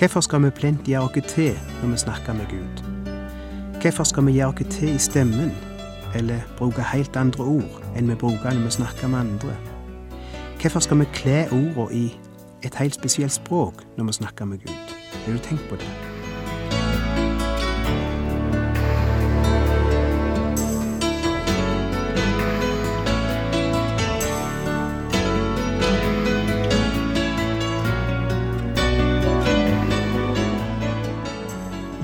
Hvorfor skal vi plent gjøre oss til når vi snakker med Gud? Hvorfor skal vi gjøre oss til i stemmen, eller bruke helt andre ord enn vi bruker når vi snakker med andre? Hvorfor skal vi kle ordene i et helt spesielt språk når vi snakker med Gud? Har du tenkt på det?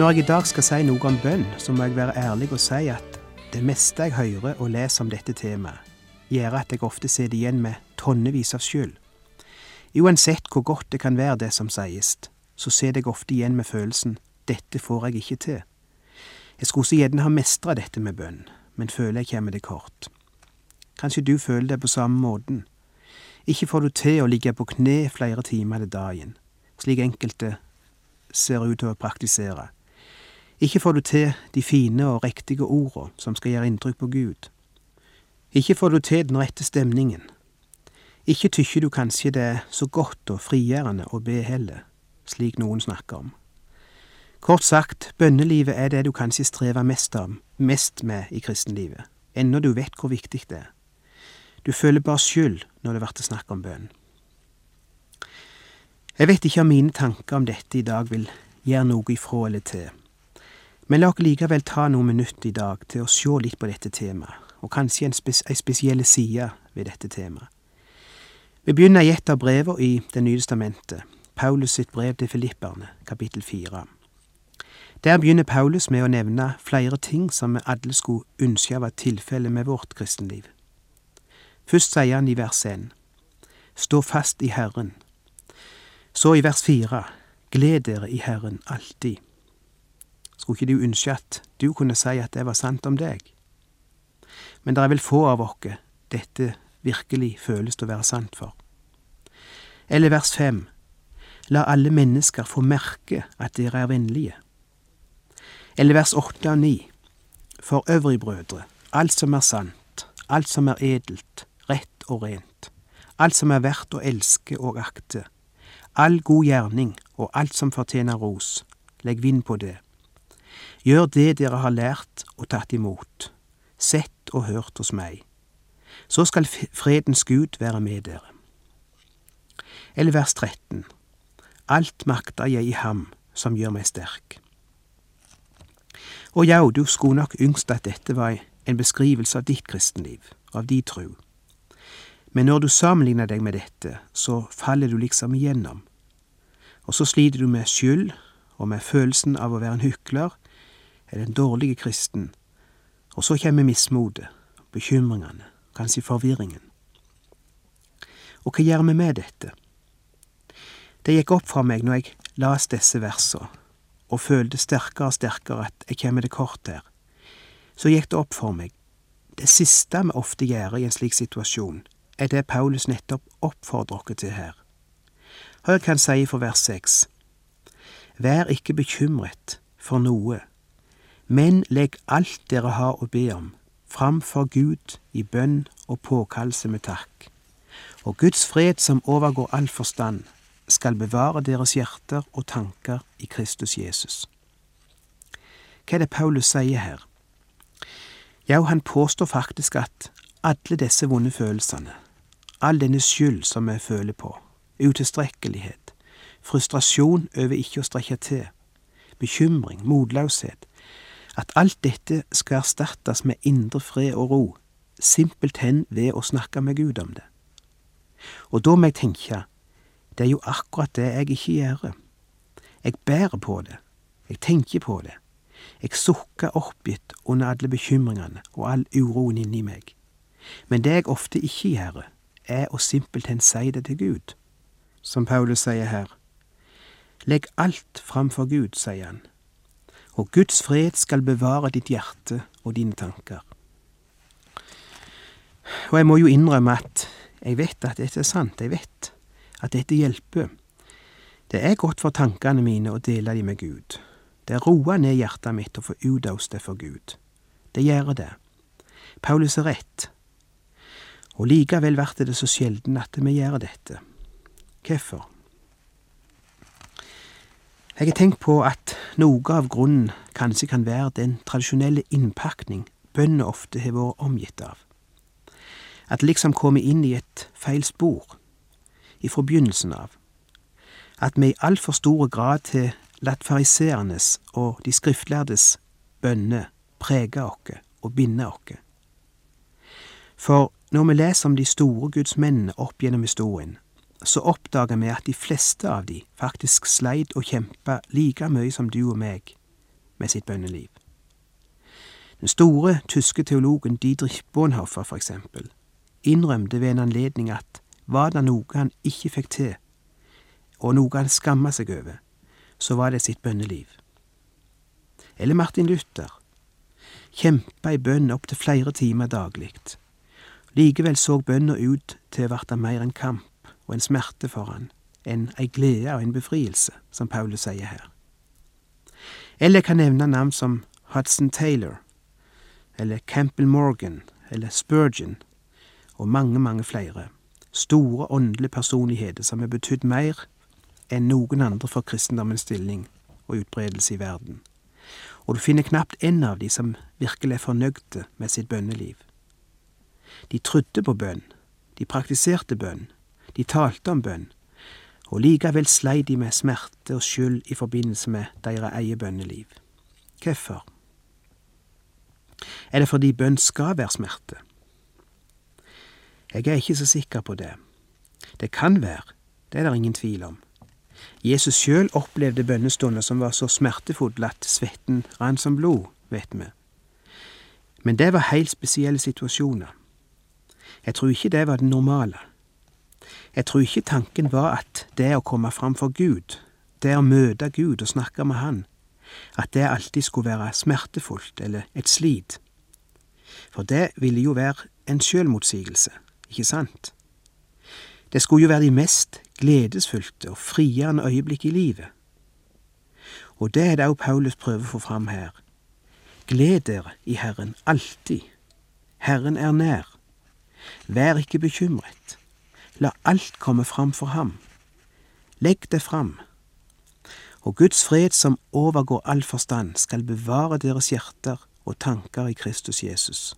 Når jeg i dag skal si noe om bønn, så må jeg være ærlig og si at det meste jeg hører og leser om dette temaet, gjør at jeg ofte sitter igjen med tonnevis av skyld. Uansett hvor godt det kan være det som sies, så sitter jeg ofte igjen med følelsen dette får jeg ikke til. Jeg skulle så gjerne ha mestra dette med bønn, men føler jeg kommer det kort. Kanskje du føler det på samme måten. Ikke får du til å ligge på kne flere timer til dagen, slik enkelte ser ut til å praktisere. Ikke får du til de fine og riktige ordene som skal gjøre inntrykk på Gud. Ikke får du til den rette stemningen. Ikke tykker du kanskje det er så godt og frigjørende å be heller, slik noen snakker om. Kort sagt, bønnelivet er det du kanskje strever mest, om, mest med i kristenlivet, ennå du vet hvor viktig det er. Du føler bare skyld når det blir snakk om bønn. Jeg vet ikke om mine tanker om dette i dag vil gjøre noe ifra eller til. Men la oss likevel ta noen minutter i dag til å se litt på dette temaet, og kanskje en, spes en spesiell side ved dette temaet. Vi begynner i et av brevene i Det nye testamentet, Paulus sitt brev til filipperne, kapittel fire. Der begynner Paulus med å nevne flere ting som vi alle skulle ønske var tilfellet med vårt kristenliv. Først sier han i vers 1, Stå fast i Herren. Så i vers fire, Gled dere i Herren alltid. Skulle ikke du ønske at du kunne si at det var sant om deg? Men det er vel få av oss dette virkelig føles å være sant for. Eller vers fem, La alle mennesker få merke at dere er vennlige. Eller vers åtte og ni, For øvrig, brødre, alt som er sant, alt som er edelt, rett og rent, alt som er verdt å elske og akte, all god gjerning og alt som fortjener ros, legg vind på det. Gjør det dere har lært og tatt imot, sett og hørt hos meg. Så skal fredens Gud være med dere. Eller vers 13. Alt makter jeg i ham som gjør meg sterk. Og ja, du skulle nok yngst at dette var en beskrivelse av ditt kristenliv, av di tru. Men når du sammenligner deg med dette, så faller du liksom igjennom. Og så sliter du med skyld og med følelsen av å være en hykler eller en dårlig kristen. Og så kommer mismotet, bekymringene, kanskje forvirringen. Og hva gjør vi med dette? Det gikk opp for meg når jeg las disse versene, og følte sterkere og sterkere at jeg kommer til kort her. Så gikk det opp for meg. Det siste vi ofte gjør i en slik situasjon, er det Paulus nettopp oppfordrer oss til her. Hør hva han sier for vers seks. Vær ikke bekymret for noe, men legg alt dere har å be om, framfor Gud i bønn og påkallelse med takk. Og Guds fred som overgår all forstand, skal bevare deres hjerter og tanker i Kristus Jesus. Hva er det Paulus sier her? Ja, han påstår faktisk at alle disse vonde følelsene, all denne skyld som vi føler på, utilstrekkelighet, frustrasjon over ikke å strekke til, bekymring, motløshet, at alt dette skal erstattes med indre fred og ro, simpelthen ved å snakke med Gud om det. Og da må jeg tenke, det er jo akkurat det jeg ikke gjør. Jeg bærer på det, jeg tenker på det, jeg sukker oppgitt under alle bekymringene og all uroen inni meg. Men det jeg ofte ikke gjør, er å simpelthen si det til Gud. som Paulus sier her. Legg alt framfor Gud, sier han, og Guds fred skal bevare ditt hjerte og dine tanker. Og jeg må jo innrømme at jeg vet at dette er sant, jeg vet at dette hjelper. Det er godt for tankene mine å dele dem med Gud. Det roer ned hjertet mitt å få utøst det for Gud. Det gjør det. Paulus er rett. Og likevel blir det så sjelden at vi gjør dette. Hvorfor? Jeg har tenkt på at noe av grunnen kanskje kan være den tradisjonelle innpakning bøndene ofte har vært omgitt av. At liksom kommer inn i et feil spor ifra begynnelsen av. At vi i altfor stor grad har latt fariseernes og de skriftlærdes bønner prege oss og binde oss. For når vi leser om de store gudsmennene opp gjennom historien, så oppdager vi at de fleste av de faktisk sleit og kjempa like mye som du og meg med sitt bønneliv. Den store tyske teologen Dietrich Bonhoeffer, for eksempel, innrømte ved en anledning at var det noe han ikke fikk til, og noe han skamma seg over, så var det sitt bønneliv. Eller Martin Luther kjempa i bønn opptil flere timer daglig. Likevel så bønna ut til å verte mer en kamp og en smerte for han, enn ei glede og en befrielse, som Paulus sier her. Eller jeg kan nevne navn som Hudson Taylor, eller Campbell Morgan, eller Spurgeon, og mange, mange flere. Store åndelige personligheter som har betydd mer enn noen andre for kristendommens stilling og utbredelse i verden. Og du finner knapt en av de som virkelig er fornøyde med sitt bønneliv. De trodde på bønn, de praktiserte bønn, de talte om bønn, og likevel sleit de med smerte og skyld i forbindelse med deres eget bønneliv. Hvorfor? Er det fordi bønn skal være smerte? Jeg er ikke så sikker på det. Det kan være, det er det ingen tvil om. Jesus sjøl opplevde bønnestunder som var så smertefulle at svetten rant som blod, vet vi. Men det var heilt spesielle situasjoner. Jeg tror ikke det var det normale. Jeg tror ikke tanken var at det å komme fram for Gud, det å møte Gud og snakke med Han, at det alltid skulle være smertefullt eller et slit. For det ville jo være en sjølmotsigelse, ikke sant? Det skulle jo være de mest gledesfylte og frigjørende øyeblikk i livet. Og det er det òg Paulus prøver å få fram her. Gled dere i Herren alltid. Herren er nær. Vær ikke bekymret. La alt komme fram for ham. Legg det fram. Og Guds fred som overgår all forstand, skal bevare deres hjerter og tanker i Kristus Jesus.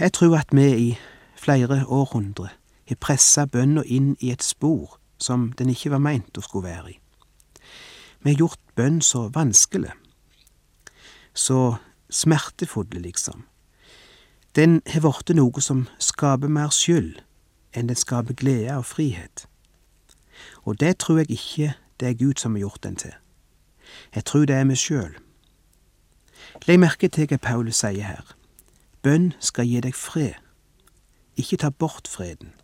Jeg tror at vi i flere århundre har pressa bønna inn i et spor som den ikke var meint å skulle være i. Vi har gjort bønn så vanskelig, så smertefulle, liksom, den har blitt noe som skaper mer skyld enn den skaper glede og frihet. Og det tror jeg ikke det er Gud som har gjort den til. Jeg tror det er meg sjøl. Legg merke til hva Paulus sier her. Bønn skal gi deg fred, ikke ta bort freden.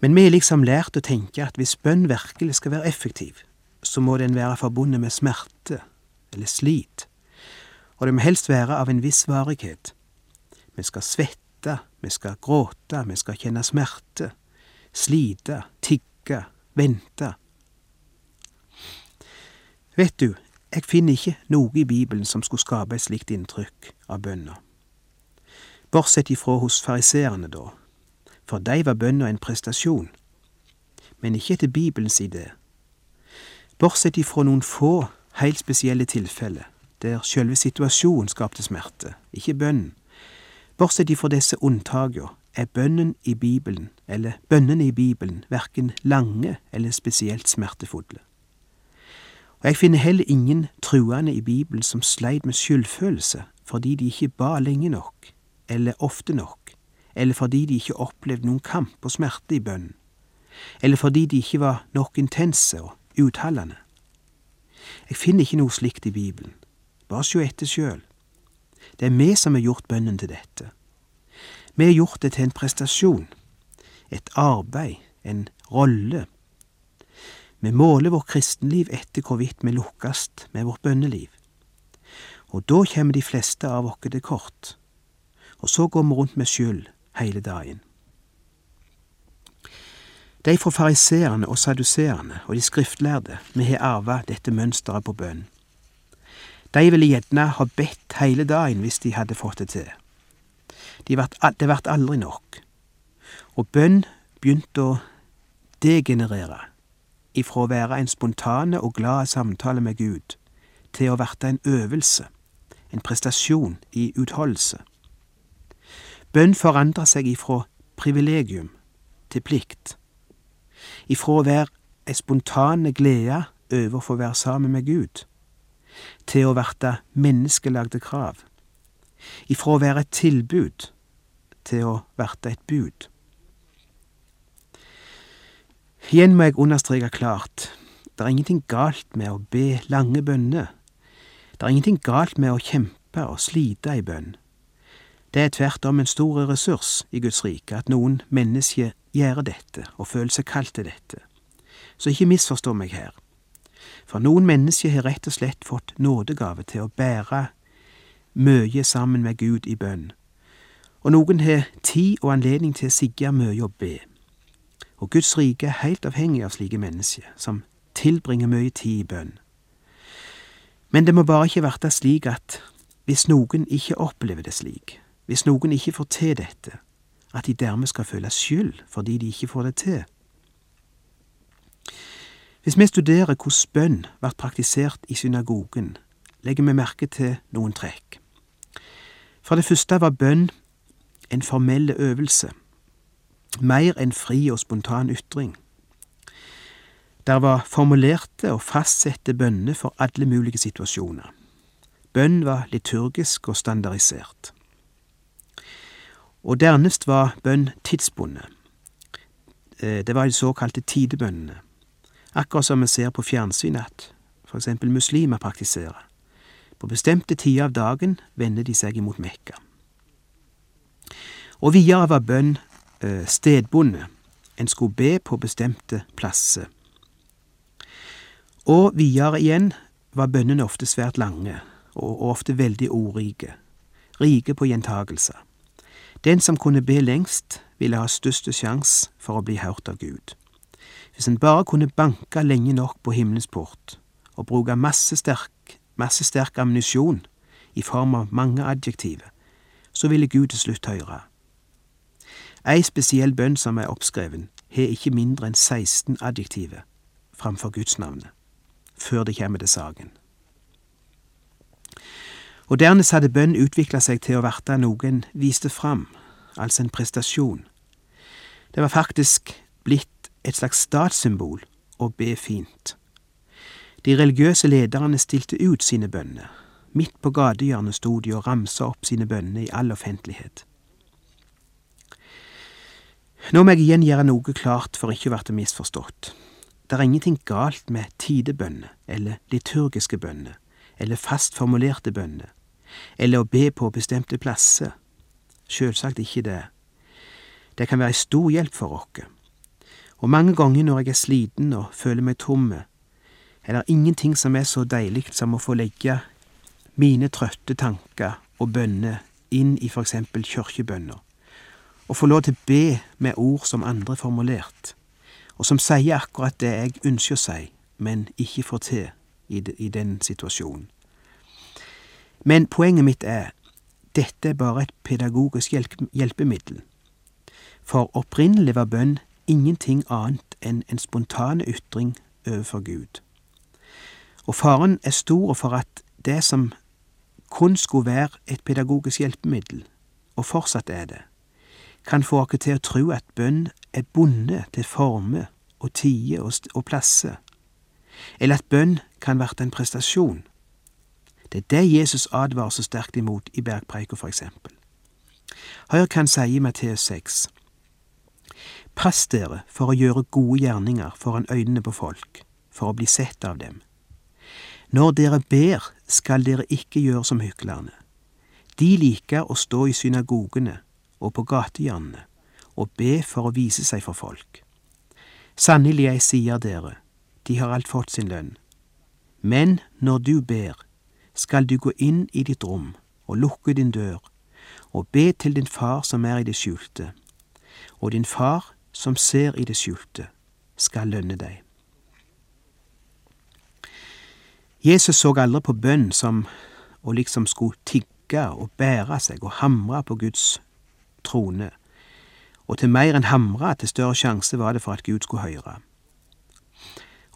Men vi har liksom lært å tenke at hvis bønn virkelig skal være effektiv, så må den være forbundet med smerte eller slit, og det må helst være av en viss varighet. Vi skal svette, vi skal gråte, vi skal kjenne smerte, slite, tigge, vente. Vet du, jeg finner ikke noe i Bibelen som skulle skape et slikt inntrykk av bønna. Bortsett ifra hos fariseerne, da, for de var bønna en prestasjon, men ikke etter Bibelens idé. Bortsett ifra noen få, helt spesielle tilfeller, der sjølve situasjonen skapte smerte, ikke bønnen Bortsett ifra disse unntakene er bønnen i Bibelen, eller bønnene i Bibelen, verken lange eller spesielt smertefulle. Og jeg finner heller ingen truende i Bibelen som sleit med skyldfølelse fordi de ikke ba lenge nok, eller ofte nok, eller fordi de ikke opplevde noen kamp og smerte i bønnen, eller fordi de ikke var nok intense og utholdende. Jeg finner ikke noe slikt i Bibelen. Bare sjå etter sjøl. Det er vi som har gjort bønnen til dette. Vi har gjort det til en prestasjon. et arbeid, en rolle. Vi måler vårt kristenliv etter hvorvidt vi lukkes med vårt bønneliv. Og da kommer de fleste av oss til kort, og så går vi rundt med skyld hele dagen. De fra fariseerne og saduserene og de skriftlærde, vi har arva dette mønsteret på bønn. De ville gjerne ha bedt hele dagen hvis de hadde fått det til. De vart, det vart aldri nok. Og bønn begynte å degenerere ifra å være en spontane og glad samtale med Gud til å verte en øvelse, en prestasjon i utholdelse. Bønn forandrer seg ifra privilegium til plikt, ifra å være ei spontane glede over å få være sammen med Gud, til å verte menneskelagde krav, ifra å være et tilbud til å verte et bud. Igjen må jeg understreke klart, det er ingenting galt med å be lange bønner. Det er ingenting galt med å kjempe og slite i bønn. Det er tvert om en stor ressurs i Guds rike at noen mennesker gjør dette og føler seg kalt til dette. Så ikke misforstå meg her. For noen mennesker har rett og slett fått nådegave til å bære mye sammen med Gud i bønn, og noen har tid og anledning til å sigge mye og be. Og Guds rike er heilt avhengig av slike mennesker, som tilbringer mye tid i bønn. Men det må bare ikke verte slik at hvis noen ikke opplever det slik, hvis noen ikke får til dette, at de dermed skal føle skyld fordi de ikke får det til. Hvis vi studerer hvordan bønn blir praktisert i synagogen, legger vi merke til noen trekk. For det første var bønn en formell øvelse, mer enn fri og spontan ytring. Der var formulerte og fastsette bønner for alle mulige situasjoner. Bønn var liturgisk og standardisert. Og dernest var bønn tidsbundet. Eh, det var de såkalte tidebønnene. Akkurat som vi ser på fjernsyn at for eksempel muslimer praktiserer. På bestemte tider av dagen vender de seg imot Mekka. Og videre var bønn eh, stedbonde. En skulle be på bestemte plasser. Og videre igjen var bønnene ofte svært lange, og ofte veldig ordrike, rike på gjentagelser. Den som kunne be lengst, ville ha største sjanse for å bli hørt av Gud. Hvis en bare kunne banke lenge nok på himmelens port og bruke masse sterk, masse sterk ammunisjon i form av mange adjektiver, så ville Gud til slutt høre. Ei spesiell bønn som er oppskreven, har ikke mindre enn 16 adjektiver framfor Gudsnavnet, før det kommer til saken. Og dernest hadde bønn utvikla seg til å verte noe en viste fram, altså en prestasjon. Det var faktisk blitt et slags statssymbol å be fint. De religiøse lederne stilte ut sine bønner. Midt på gatehjørnet sto de og ramsa opp sine bønner i all offentlighet. Nå må jeg igjen gjøre noe klart for ikke å bli misforstått. Det er ingenting galt med tidebønner eller liturgiske bønner eller fast formulerte bønner, eller å be på bestemte plasser. Sjølsagt ikke det. Det kan være ei stor hjelp for oss. Og mange ganger når jeg er sliten og føler meg tomme, er det ingenting som er så deilig som å få legge mine trøtte tanker og bønner inn i for eksempel kirkebønner og få lov til å be med ord som andre formulert, og som sier akkurat det jeg ønsker å si, men ikke får til i, den situasjonen. Men poenget mitt er, dette er bare et pedagogisk hjelpemiddel. For opprinnelig var bønn ingenting annet enn en spontan ytring overfor Gud. Og faren er stor for at det som kun skulle være et pedagogisk hjelpemiddel, og fortsatt er det, kan få oss til å tro at bønn er bundet til former og tider og, og plasser, eller at bønn kan verte en prestasjon. Det er det Jesus advarer så sterkt imot i bergpreika, for eksempel. Hør hva han sier i Matteus 6. Pass dere for å gjøre gode gjerninger foran øynene på folk, for å bli sett av dem. Når dere ber, skal dere ikke gjøre som hyklerne. De liker å stå i synagogene og på gatehjørnene og be for å vise seg for folk. Sannelig, jeg sier dere, de har alt fått sin lønn. Men når du ber, skal du gå inn i ditt rom og lukke din dør og be til din far som er i det skjulte, og din far som ser i det skjulte, skal lønne deg. Jesus så aldri på bønn som å liksom skulle tigge og bære seg og hamre på Guds trone, og til mer enn hamre, til større sjanse var det for at Gud skulle høre.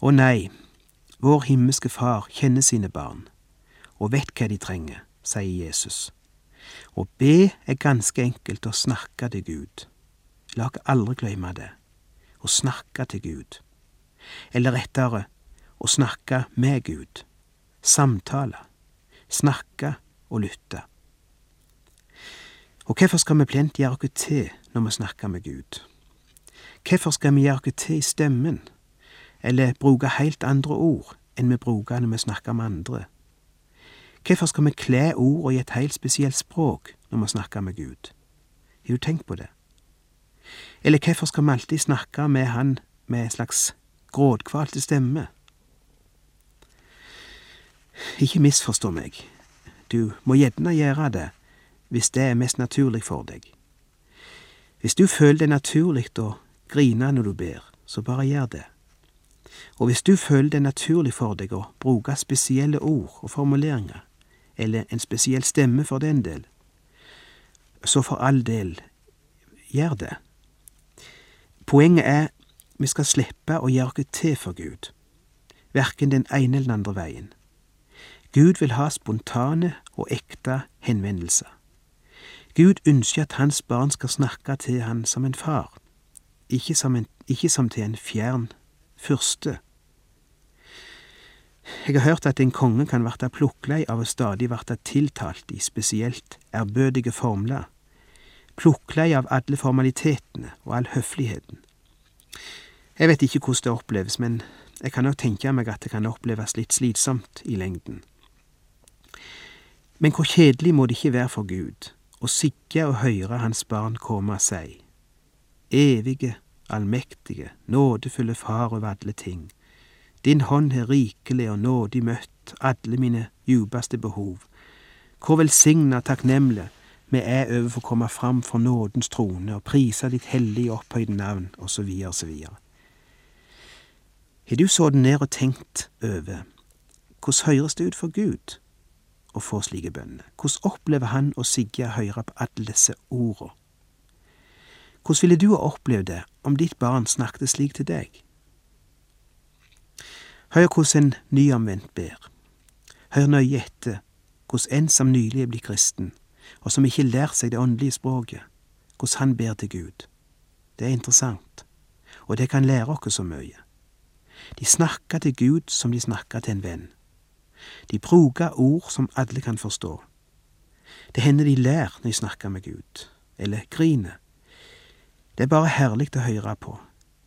Å nei, vår himmelske Far kjenner sine barn og vet hva de trenger, sier Jesus. Å be er ganske enkelt å snakke til Gud. La oss aldri glemme det. Å snakke til Gud. Eller rettere, å snakke med Gud. Samtale. Snakke og lytte. Og hvorfor skal vi plent gjøre oss til når vi snakker med Gud? Hvorfor skal vi gjøre oss til i stemmen, eller bruke helt andre ord enn vi bruker når vi snakker med andre? Hvorfor skal vi kle ordene i et helt spesielt språk når vi snakker med Gud? Har du tenkt på det? Eller hvorfor skal vi alltid snakke med Han med en slags gråtkvalte stemme? Ikke misforstå meg, du må gjerne gjøre det hvis det er mest naturlig for deg. Hvis du føler det naturlig å grine når du ber, så bare gjør det. Og hvis du føler det naturlig for deg å bruke spesielle ord og formuleringer, eller en spesiell stemme for den del, så for all del, gjør det. Poenget er vi skal slippe å gjøre oss til for Gud, verken den ene eller den andre veien. Gud vil ha spontane og ekte henvendelser. Gud ønsker at hans barn skal snakke til han som en far, ikke som, en, ikke som til en fjern fyrste. Jeg har hørt at en konge kan verte plukklei av å stadig verte tiltalt i spesielt ærbødige formler, plukklei av alle formalitetene og all høfligheten. Jeg vet ikke hvordan det oppleves, men jeg kan nok tenke meg at det kan oppleves litt slitsomt i lengden. Men hvor kjedelig må det ikke være for Gud å sigge og høre Hans barn komme og si, Evige, allmektige, nådefulle Far over alle ting, din hånd har rikelig og nådig møtt alle mine djupeste behov. Hvor velsigna takknemlige vi er over for å komme fram for nådens trone og prise ditt hellige opphøyde navn, osv., osv. Har du sittet ned og tenkt over hvordan høres det ut for Gud å få slike bønner? Hvordan opplever han å sigge høre på alle disse ordene? Hvordan ville du ha opplevd det om ditt barn snakket slik til deg? Hør hvordan en nyomvendt ber. Hør nøye etter hvordan en som nylig er blitt kristen, og som ikke lærer seg det åndelige språket, hvordan han ber til Gud. Det er interessant, og det kan lære oss så mye. De snakker til Gud som de snakker til en venn. De bruker ord som alle kan forstå. Det hender de ler når de snakker med Gud, eller griner. Det er bare herlig å høre på.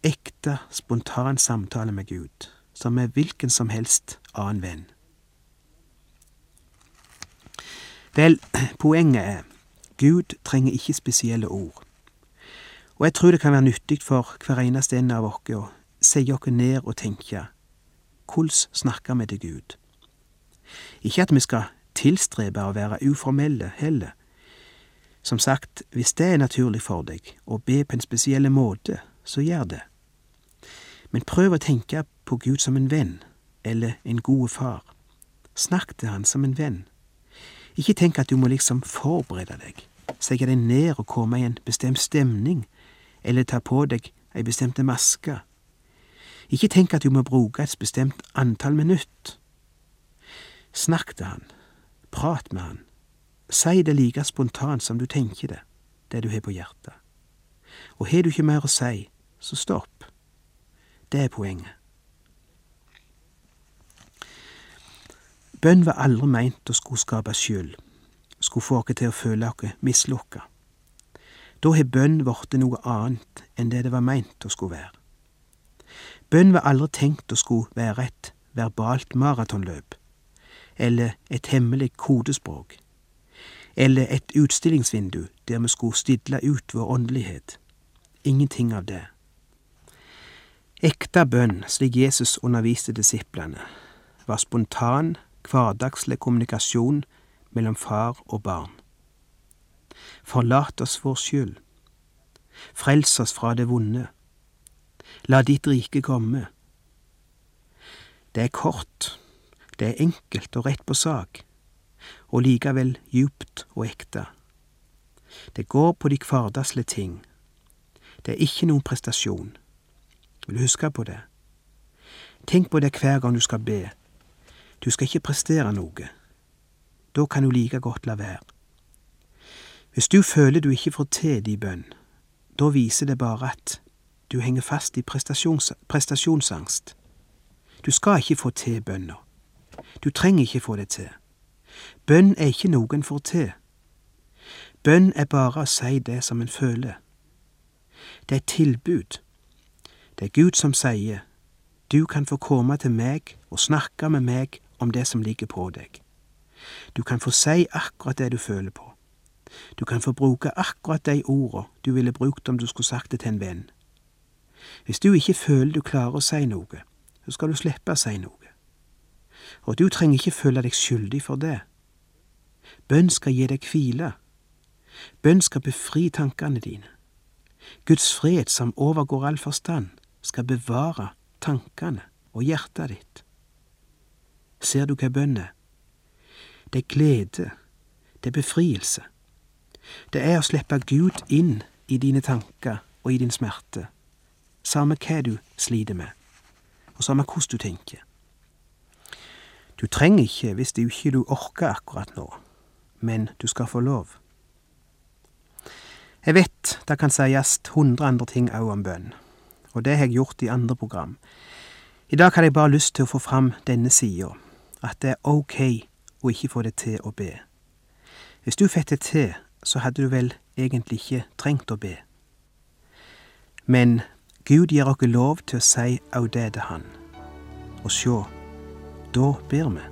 Ekte, spontan samtale med Gud som med hvilken som helst annen venn. Vel, poenget er, Gud trenger ikke spesielle ord. Og jeg tror det kan være nyttig for hver eneste en av oss å seie oss ned og tenke hvordan snakker vi til Gud? Ikke at vi skal tilstrebe å være uformelle heller. Som sagt, hvis det er naturlig for deg å be på en spesiell måte, så gjør det. Men prøv å tenke på Gud som en venn, eller en god far. Snakk til han som en venn. Ikke tenk at du må liksom forberede deg, sette deg ned og komme i en bestemt stemning, eller ta på deg ei bestemt maske. Ikke tenk at du må bruke et bestemt antall minutt. Snakk til han, prat med han, si det like spontant som du tenker det, det du har på hjertet. Og har du ikke mer å si, så stopp. Det er poenget. Bønn var aldri meint å skulle skape skyld, skulle få oss til å føle oss mislukka. Da har bønn blitt noe annet enn det det var meint å skulle være. Bønn var aldri tenkt å skulle være et verbalt maratonløp, eller et hemmelig kodespråk, eller et utstillingsvindu der vi skulle stille ut vår åndelighet. ingenting av det. Ekte bønn, slik Jesus underviste disiplene, var spontan, hverdagslig kommunikasjon mellom far og barn. Forlat oss vår skyld. Frels oss fra det vonde. La ditt rike komme. Det er kort, det er enkelt og rett på sak, og likevel djupt og ekte. Det går på de hverdagslige ting. Det er ikke noen prestasjon. Vil du huske på det? Tenk på det hver gang du skal be. Du skal ikke prestere noe. Da kan du like godt la være. Hvis du føler du ikke får til din bønn, da viser det bare at du henger fast i prestasjons prestasjonsangst. Du skal ikke få til bønna. Du trenger ikke få det til. Bønn er ikke noe en får til. Bønn er bare å si det som en føler. Det er et tilbud. Det er Gud som sier, du kan få komme til meg og snakke med meg om det som ligger på deg. Du kan få si akkurat det du føler på. Du kan få bruke akkurat de orda du ville brukt om du skulle sagt det til en venn. Hvis du ikke føler du klarer å si noe, så skal du slippe å si noe. Og du trenger ikke føle deg skyldig for det. Bønn skal gi deg hvile. Bønn skal befri tankene dine. Guds fred, som overgår all forstand, skal bevare tankene og hjertet ditt. Ser du hva bønn er? Det er glede, det er befrielse. Det er å slippe Gud inn i dine tanker og i din smerte, samme hva du sliter med, og samme hvordan du tenker. Du trenger ikke hvis det ikke du orker akkurat nå, men du skal få lov. Jeg vet det kan sies hundre andre ting òg om bønn, og det har jeg gjort i andre program. I dag hadde jeg bare lyst til å få fram denne sida, at det er ok å ikke få det til å be. Hvis du fikk det til, så hadde du vel egentlig ikke trengt å be. Men Gud gir oss lov til å si 'au det det Han. Og sjå, da ber vi.